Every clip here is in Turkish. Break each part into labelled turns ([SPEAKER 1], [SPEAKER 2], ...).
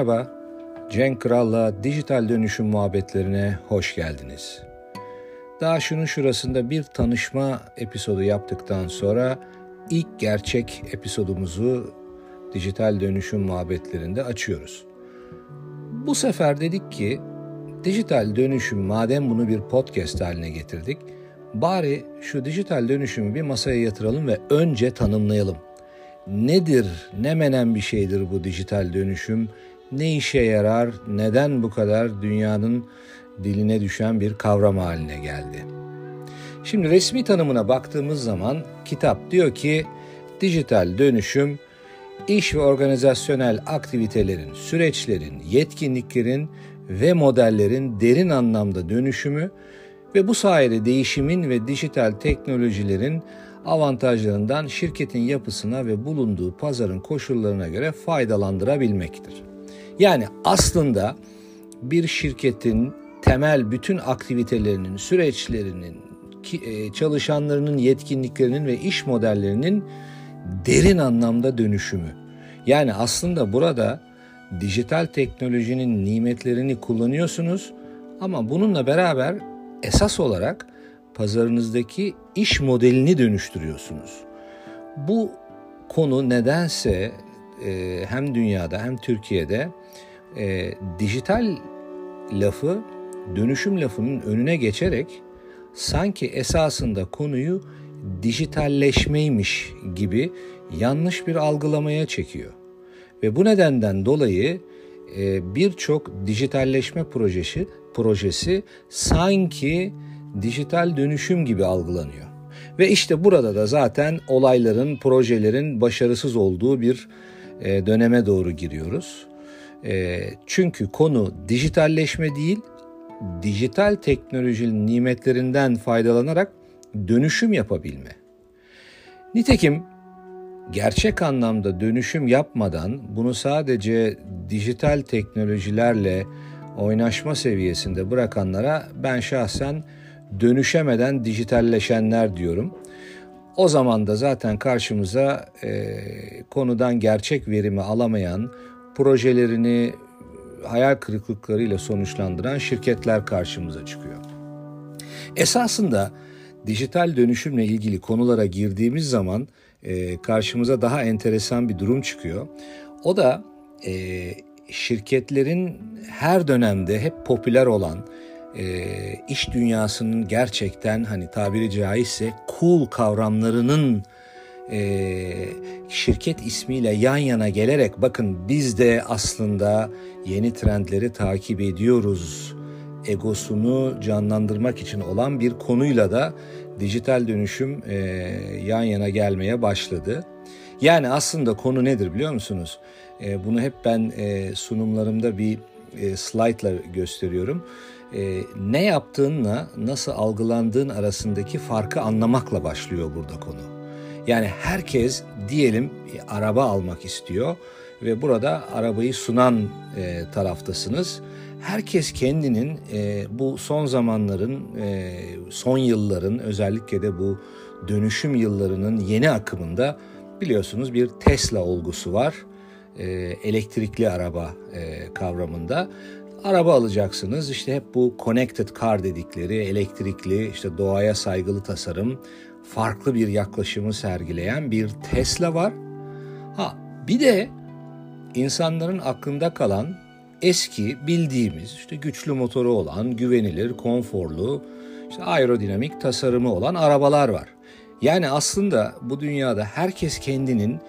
[SPEAKER 1] Merhaba, Cenk Kral'la dijital dönüşüm muhabbetlerine hoş geldiniz. Daha şunun şurasında bir tanışma episodu yaptıktan sonra ilk gerçek episodumuzu dijital dönüşüm muhabbetlerinde açıyoruz. Bu sefer dedik ki dijital dönüşüm madem bunu bir podcast haline getirdik, bari şu dijital dönüşümü bir masaya yatıralım ve önce tanımlayalım. Nedir, ne menen bir şeydir bu dijital dönüşüm? Ne işe yarar, neden bu kadar dünyanın diline düşen bir kavram haline geldi? Şimdi resmi tanımına baktığımız zaman kitap diyor ki dijital dönüşüm iş ve organizasyonel aktivitelerin, süreçlerin, yetkinliklerin ve modellerin derin anlamda dönüşümü ve bu sayede değişimin ve dijital teknolojilerin avantajlarından şirketin yapısına ve bulunduğu pazarın koşullarına göre faydalandırabilmektir. Yani aslında bir şirketin temel bütün aktivitelerinin, süreçlerinin, e, çalışanlarının yetkinliklerinin ve iş modellerinin derin anlamda dönüşümü. Yani aslında burada dijital teknolojinin nimetlerini kullanıyorsunuz ama bununla beraber esas olarak pazarınızdaki iş modelini dönüştürüyorsunuz. Bu konu nedense e, hem dünyada hem Türkiye'de e, dijital lafı dönüşüm lafının önüne geçerek sanki esasında konuyu dijitalleşmeymiş gibi yanlış bir algılamaya çekiyor. Ve bu nedenden dolayı e, birçok dijitalleşme projesi projesi sanki dijital dönüşüm gibi algılanıyor. Ve işte burada da zaten olayların, projelerin başarısız olduğu bir e, döneme doğru giriyoruz. E, çünkü konu dijitalleşme değil, dijital teknolojinin nimetlerinden faydalanarak dönüşüm yapabilme. Nitekim gerçek anlamda dönüşüm yapmadan bunu sadece dijital teknolojilerle oynaşma seviyesinde bırakanlara ben şahsen dönüşemeden dijitalleşenler diyorum. O zaman da zaten karşımıza e, konudan gerçek verimi alamayan, projelerini hayal kırıklıklarıyla sonuçlandıran şirketler karşımıza çıkıyor. Esasında dijital dönüşümle ilgili konulara girdiğimiz zaman e, karşımıza daha enteresan bir durum çıkıyor. O da e, şirketlerin her dönemde hep popüler olan e, iş dünyasının gerçekten hani tabiri caizse cool kavramlarının e, şirket ismiyle yan yana gelerek bakın biz de aslında yeni trendleri takip ediyoruz egosunu canlandırmak için olan bir konuyla da dijital dönüşüm e, yan yana gelmeye başladı. Yani aslında konu nedir biliyor musunuz? E, bunu hep ben e, sunumlarımda bir e, slaytla gösteriyorum. E, ne yaptığınla nasıl algılandığın arasındaki farkı anlamakla başlıyor burada konu. Yani herkes diyelim araba almak istiyor ve burada arabayı sunan e, taraftasınız. Herkes kendinin e, bu son zamanların, e, son yılların özellikle de bu dönüşüm yıllarının yeni akımında biliyorsunuz bir Tesla olgusu var. E, elektrikli araba e, kavramında. Araba alacaksınız işte hep bu connected car dedikleri elektrikli işte doğaya saygılı tasarım farklı bir yaklaşımı sergileyen bir Tesla var. Ha bir de insanların aklında kalan eski bildiğimiz işte güçlü motoru olan, güvenilir, konforlu, işte aerodinamik tasarımı olan arabalar var. Yani aslında bu dünyada herkes kendinin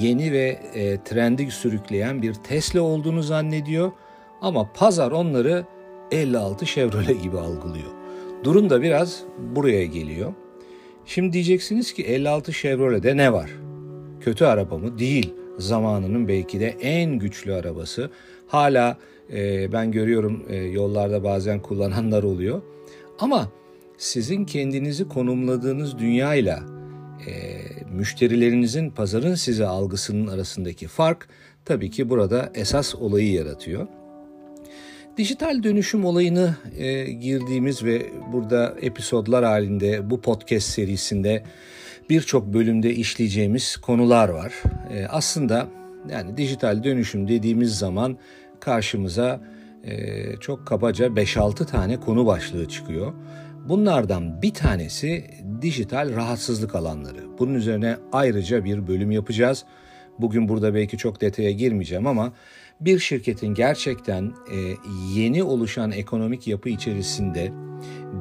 [SPEAKER 1] yeni ve e, trendi sürükleyen bir Tesla olduğunu zannediyor ama pazar onları 56 Chevrolet gibi algılıyor. Durum da biraz buraya geliyor. Şimdi diyeceksiniz ki 56 Chevrolet'de ne var? Kötü araba mı? Değil. Zamanının belki de en güçlü arabası. Hala e, ben görüyorum e, yollarda bazen kullananlar oluyor. Ama sizin kendinizi konumladığınız dünyayla e, müşterilerinizin pazarın size algısının arasındaki fark tabii ki burada esas olayı yaratıyor. Dijital dönüşüm olayını e, girdiğimiz ve burada episodlar halinde bu podcast serisinde birçok bölümde işleyeceğimiz konular var. E, aslında Yani dijital dönüşüm dediğimiz zaman karşımıza e, çok kabaca 5-6 tane konu başlığı çıkıyor. Bunlardan bir tanesi dijital rahatsızlık alanları. Bunun üzerine ayrıca bir bölüm yapacağız. Bugün burada belki çok detaya girmeyeceğim ama bir şirketin gerçekten e, yeni oluşan ekonomik yapı içerisinde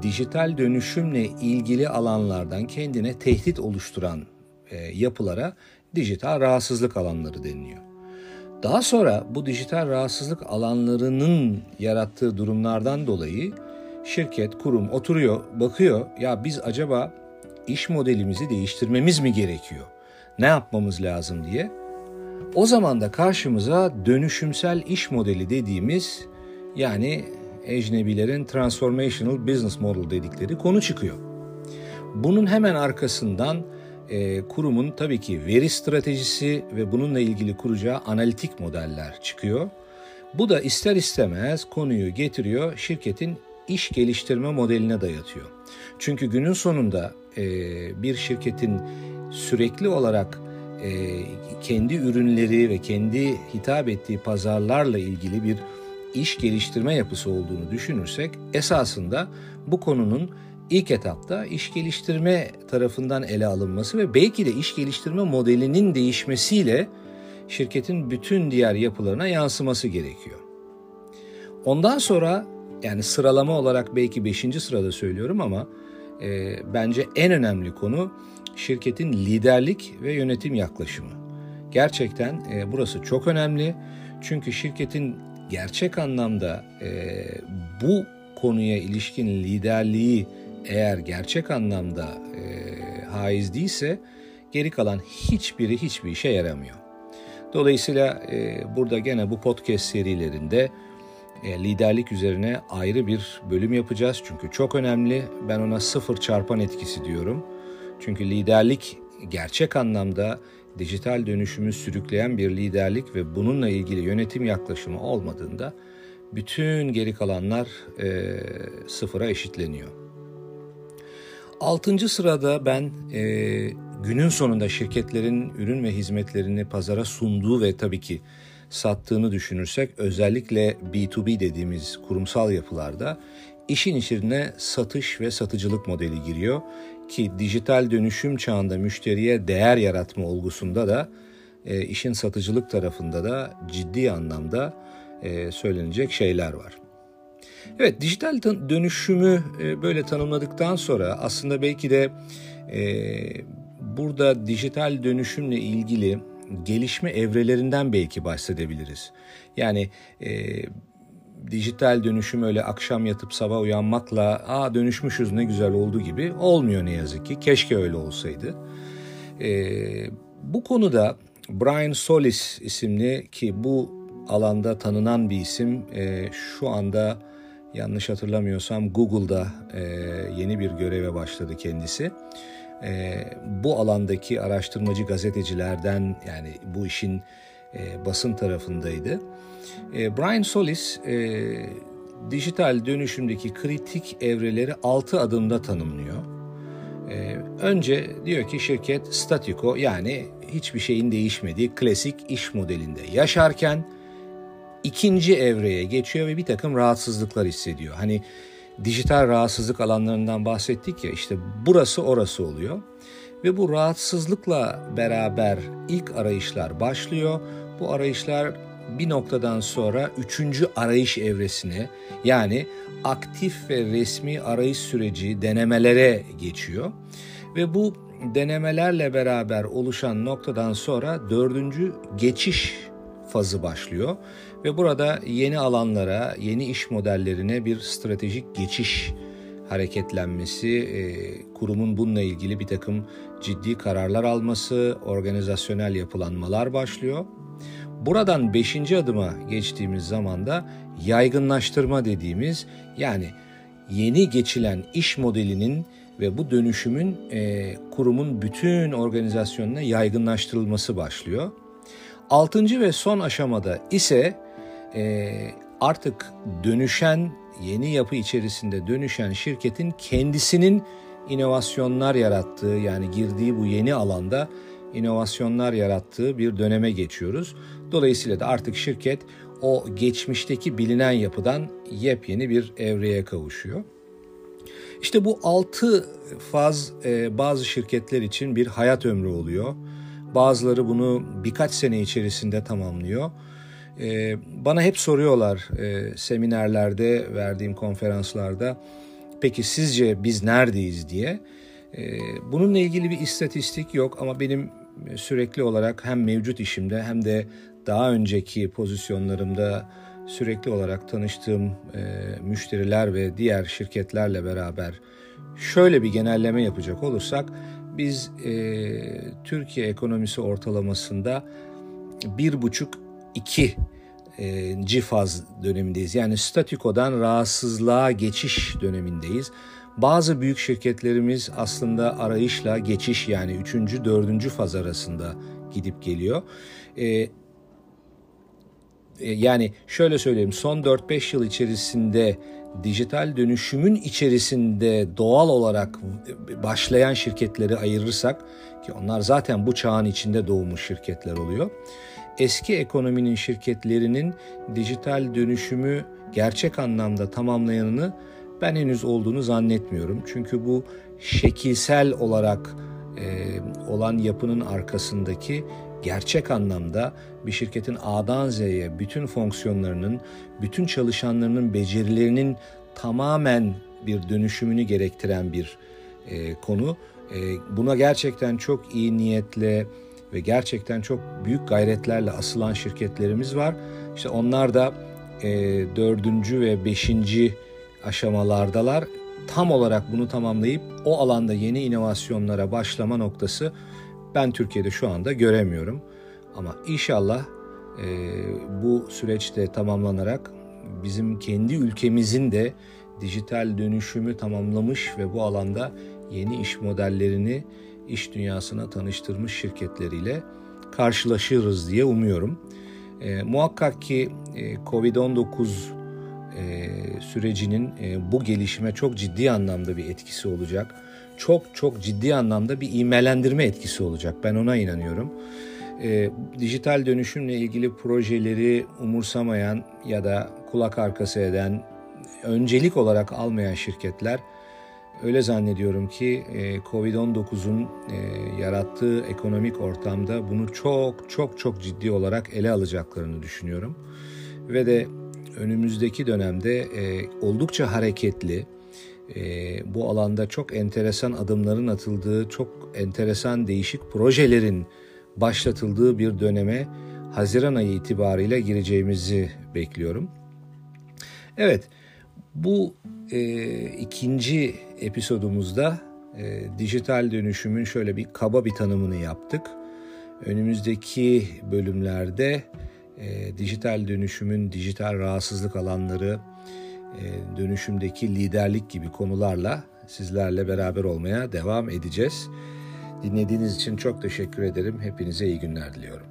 [SPEAKER 1] dijital dönüşümle ilgili alanlardan kendine tehdit oluşturan e, yapılara dijital rahatsızlık alanları deniliyor. Daha sonra bu dijital rahatsızlık alanlarının yarattığı durumlardan dolayı şirket, kurum oturuyor, bakıyor ya biz acaba iş modelimizi değiştirmemiz mi gerekiyor? Ne yapmamız lazım diye. O zaman da karşımıza dönüşümsel iş modeli dediğimiz yani ecnebilerin transformational business model dedikleri konu çıkıyor. Bunun hemen arkasından e, kurumun tabii ki veri stratejisi ve bununla ilgili kuracağı analitik modeller çıkıyor. Bu da ister istemez konuyu getiriyor şirketin iş geliştirme modeline dayatıyor. Çünkü günün sonunda e, bir şirketin sürekli olarak kendi ürünleri ve kendi hitap ettiği pazarlarla ilgili bir iş geliştirme yapısı olduğunu düşünürsek esasında bu konunun ilk etapta iş geliştirme tarafından ele alınması ve belki de iş geliştirme modelinin değişmesiyle şirketin bütün diğer yapılarına yansıması gerekiyor. Ondan sonra yani sıralama olarak belki 5. sırada söylüyorum ama e, bence en önemli konu şirketin liderlik ve yönetim yaklaşımı. Gerçekten e, burası çok önemli çünkü şirketin gerçek anlamda e, bu konuya ilişkin liderliği eğer gerçek anlamda e, haiz değilse geri kalan hiçbiri hiçbir işe yaramıyor. Dolayısıyla e, burada gene bu podcast serilerinde liderlik üzerine ayrı bir bölüm yapacağız. Çünkü çok önemli. Ben ona sıfır çarpan etkisi diyorum. Çünkü liderlik gerçek anlamda dijital dönüşümü sürükleyen bir liderlik ve bununla ilgili yönetim yaklaşımı olmadığında bütün geri kalanlar e, sıfıra eşitleniyor. Altıncı sırada ben e, günün sonunda şirketlerin ürün ve hizmetlerini pazara sunduğu ve tabii ki sattığını düşünürsek özellikle B2B dediğimiz kurumsal yapılarda işin içine satış ve satıcılık modeli giriyor ki dijital dönüşüm çağında müşteriye değer yaratma olgusunda da e, işin satıcılık tarafında da ciddi anlamda e, söylenecek şeyler var. Evet dijital dönüşümü e, böyle tanımladıktan sonra aslında belki de e, burada dijital dönüşümle ilgili gelişme evrelerinden belki bahsedebiliriz. Yani e, dijital dönüşüm öyle akşam yatıp sabah uyanmakla aa dönüşmüşüz ne güzel oldu gibi olmuyor ne yazık ki. Keşke öyle olsaydı. E, bu konuda Brian Solis isimli ki bu alanda tanınan bir isim e, şu anda yanlış hatırlamıyorsam Google'da e, yeni bir göreve başladı kendisi e, bu alandaki araştırmacı gazetecilerden yani bu işin e, basın tarafındaydı. E, Brian Solis e, dijital dönüşümdeki kritik evreleri 6 adımda tanımlıyor. E, önce diyor ki şirket statiko yani hiçbir şeyin değişmediği klasik iş modelinde yaşarken ikinci evreye geçiyor ve bir takım rahatsızlıklar hissediyor. Hani dijital rahatsızlık alanlarından bahsettik ya işte burası orası oluyor. Ve bu rahatsızlıkla beraber ilk arayışlar başlıyor. Bu arayışlar bir noktadan sonra üçüncü arayış evresine yani aktif ve resmi arayış süreci denemelere geçiyor. Ve bu denemelerle beraber oluşan noktadan sonra dördüncü geçiş fazı başlıyor ve burada yeni alanlara, yeni iş modellerine bir stratejik geçiş hareketlenmesi, e, kurumun bununla ilgili bir takım ciddi kararlar alması, organizasyonel yapılanmalar başlıyor. Buradan beşinci adıma geçtiğimiz zaman da yaygınlaştırma dediğimiz yani yeni geçilen iş modelinin ve bu dönüşümün e, kurumun bütün organizasyonuna yaygınlaştırılması başlıyor. Altıncı ve son aşamada ise e, artık dönüşen yeni yapı içerisinde dönüşen şirketin kendisinin inovasyonlar yarattığı yani girdiği bu yeni alanda inovasyonlar yarattığı bir döneme geçiyoruz. Dolayısıyla da artık şirket o geçmişteki bilinen yapıdan yepyeni bir evreye kavuşuyor. İşte bu altı faz e, bazı şirketler için bir hayat ömrü oluyor. Bazıları bunu birkaç sene içerisinde tamamlıyor. E, bana hep soruyorlar e, seminerlerde, verdiğim konferanslarda, peki sizce biz neredeyiz diye. E, bununla ilgili bir istatistik yok ama benim sürekli olarak hem mevcut işimde hem de daha önceki pozisyonlarımda sürekli olarak tanıştığım e, müşteriler ve diğer şirketlerle beraber şöyle bir genelleme yapacak olursak biz e, Türkiye ekonomisi ortalamasında bir buçuk iki e, cifaz dönemindeyiz. Yani statikodan rahatsızlığa geçiş dönemindeyiz. Bazı büyük şirketlerimiz aslında arayışla geçiş yani üçüncü, dördüncü faz arasında gidip geliyor. E, yani şöyle söyleyeyim son 4-5 yıl içerisinde dijital dönüşümün içerisinde doğal olarak başlayan şirketleri ayırırsak ki onlar zaten bu çağın içinde doğmuş şirketler oluyor. Eski ekonominin şirketlerinin dijital dönüşümü gerçek anlamda tamamlayanını ben henüz olduğunu zannetmiyorum. Çünkü bu şekilsel olarak e, olan yapının arkasındaki gerçek anlamda bir şirketin A'dan Z'ye bütün fonksiyonlarının, bütün çalışanlarının becerilerinin tamamen bir dönüşümünü gerektiren bir e, konu. E, buna gerçekten çok iyi niyetle ve gerçekten çok büyük gayretlerle asılan şirketlerimiz var. İşte onlar da e, dördüncü ve beşinci aşamalardalar. Tam olarak bunu tamamlayıp o alanda yeni inovasyonlara başlama noktası ben Türkiye'de şu anda göremiyorum. Ama inşallah e, bu süreçte tamamlanarak bizim kendi ülkemizin de dijital dönüşümü tamamlamış ve bu alanda yeni iş modellerini iş dünyasına tanıştırmış şirketleriyle karşılaşırız diye umuyorum. E, muhakkak ki e, Covid-19 e, sürecinin e, bu gelişime çok ciddi anlamda bir etkisi olacak çok çok ciddi anlamda bir imelendirme etkisi olacak. Ben ona inanıyorum. E, dijital dönüşümle ilgili projeleri umursamayan ya da kulak arkası eden, öncelik olarak almayan şirketler öyle zannediyorum ki e, Covid-19'un e, yarattığı ekonomik ortamda bunu çok çok çok ciddi olarak ele alacaklarını düşünüyorum. Ve de önümüzdeki dönemde e, oldukça hareketli, e, bu alanda çok enteresan adımların atıldığı, çok enteresan değişik projelerin başlatıldığı bir döneme Haziran ayı itibariyle gireceğimizi bekliyorum. Evet, bu e, ikinci episodumuzda e, dijital dönüşümün şöyle bir kaba bir tanımını yaptık. Önümüzdeki bölümlerde e, dijital dönüşümün dijital rahatsızlık alanları, dönüşümdeki liderlik gibi konularla sizlerle beraber olmaya devam edeceğiz. Dinlediğiniz için çok teşekkür ederim. Hepinize iyi günler diliyorum.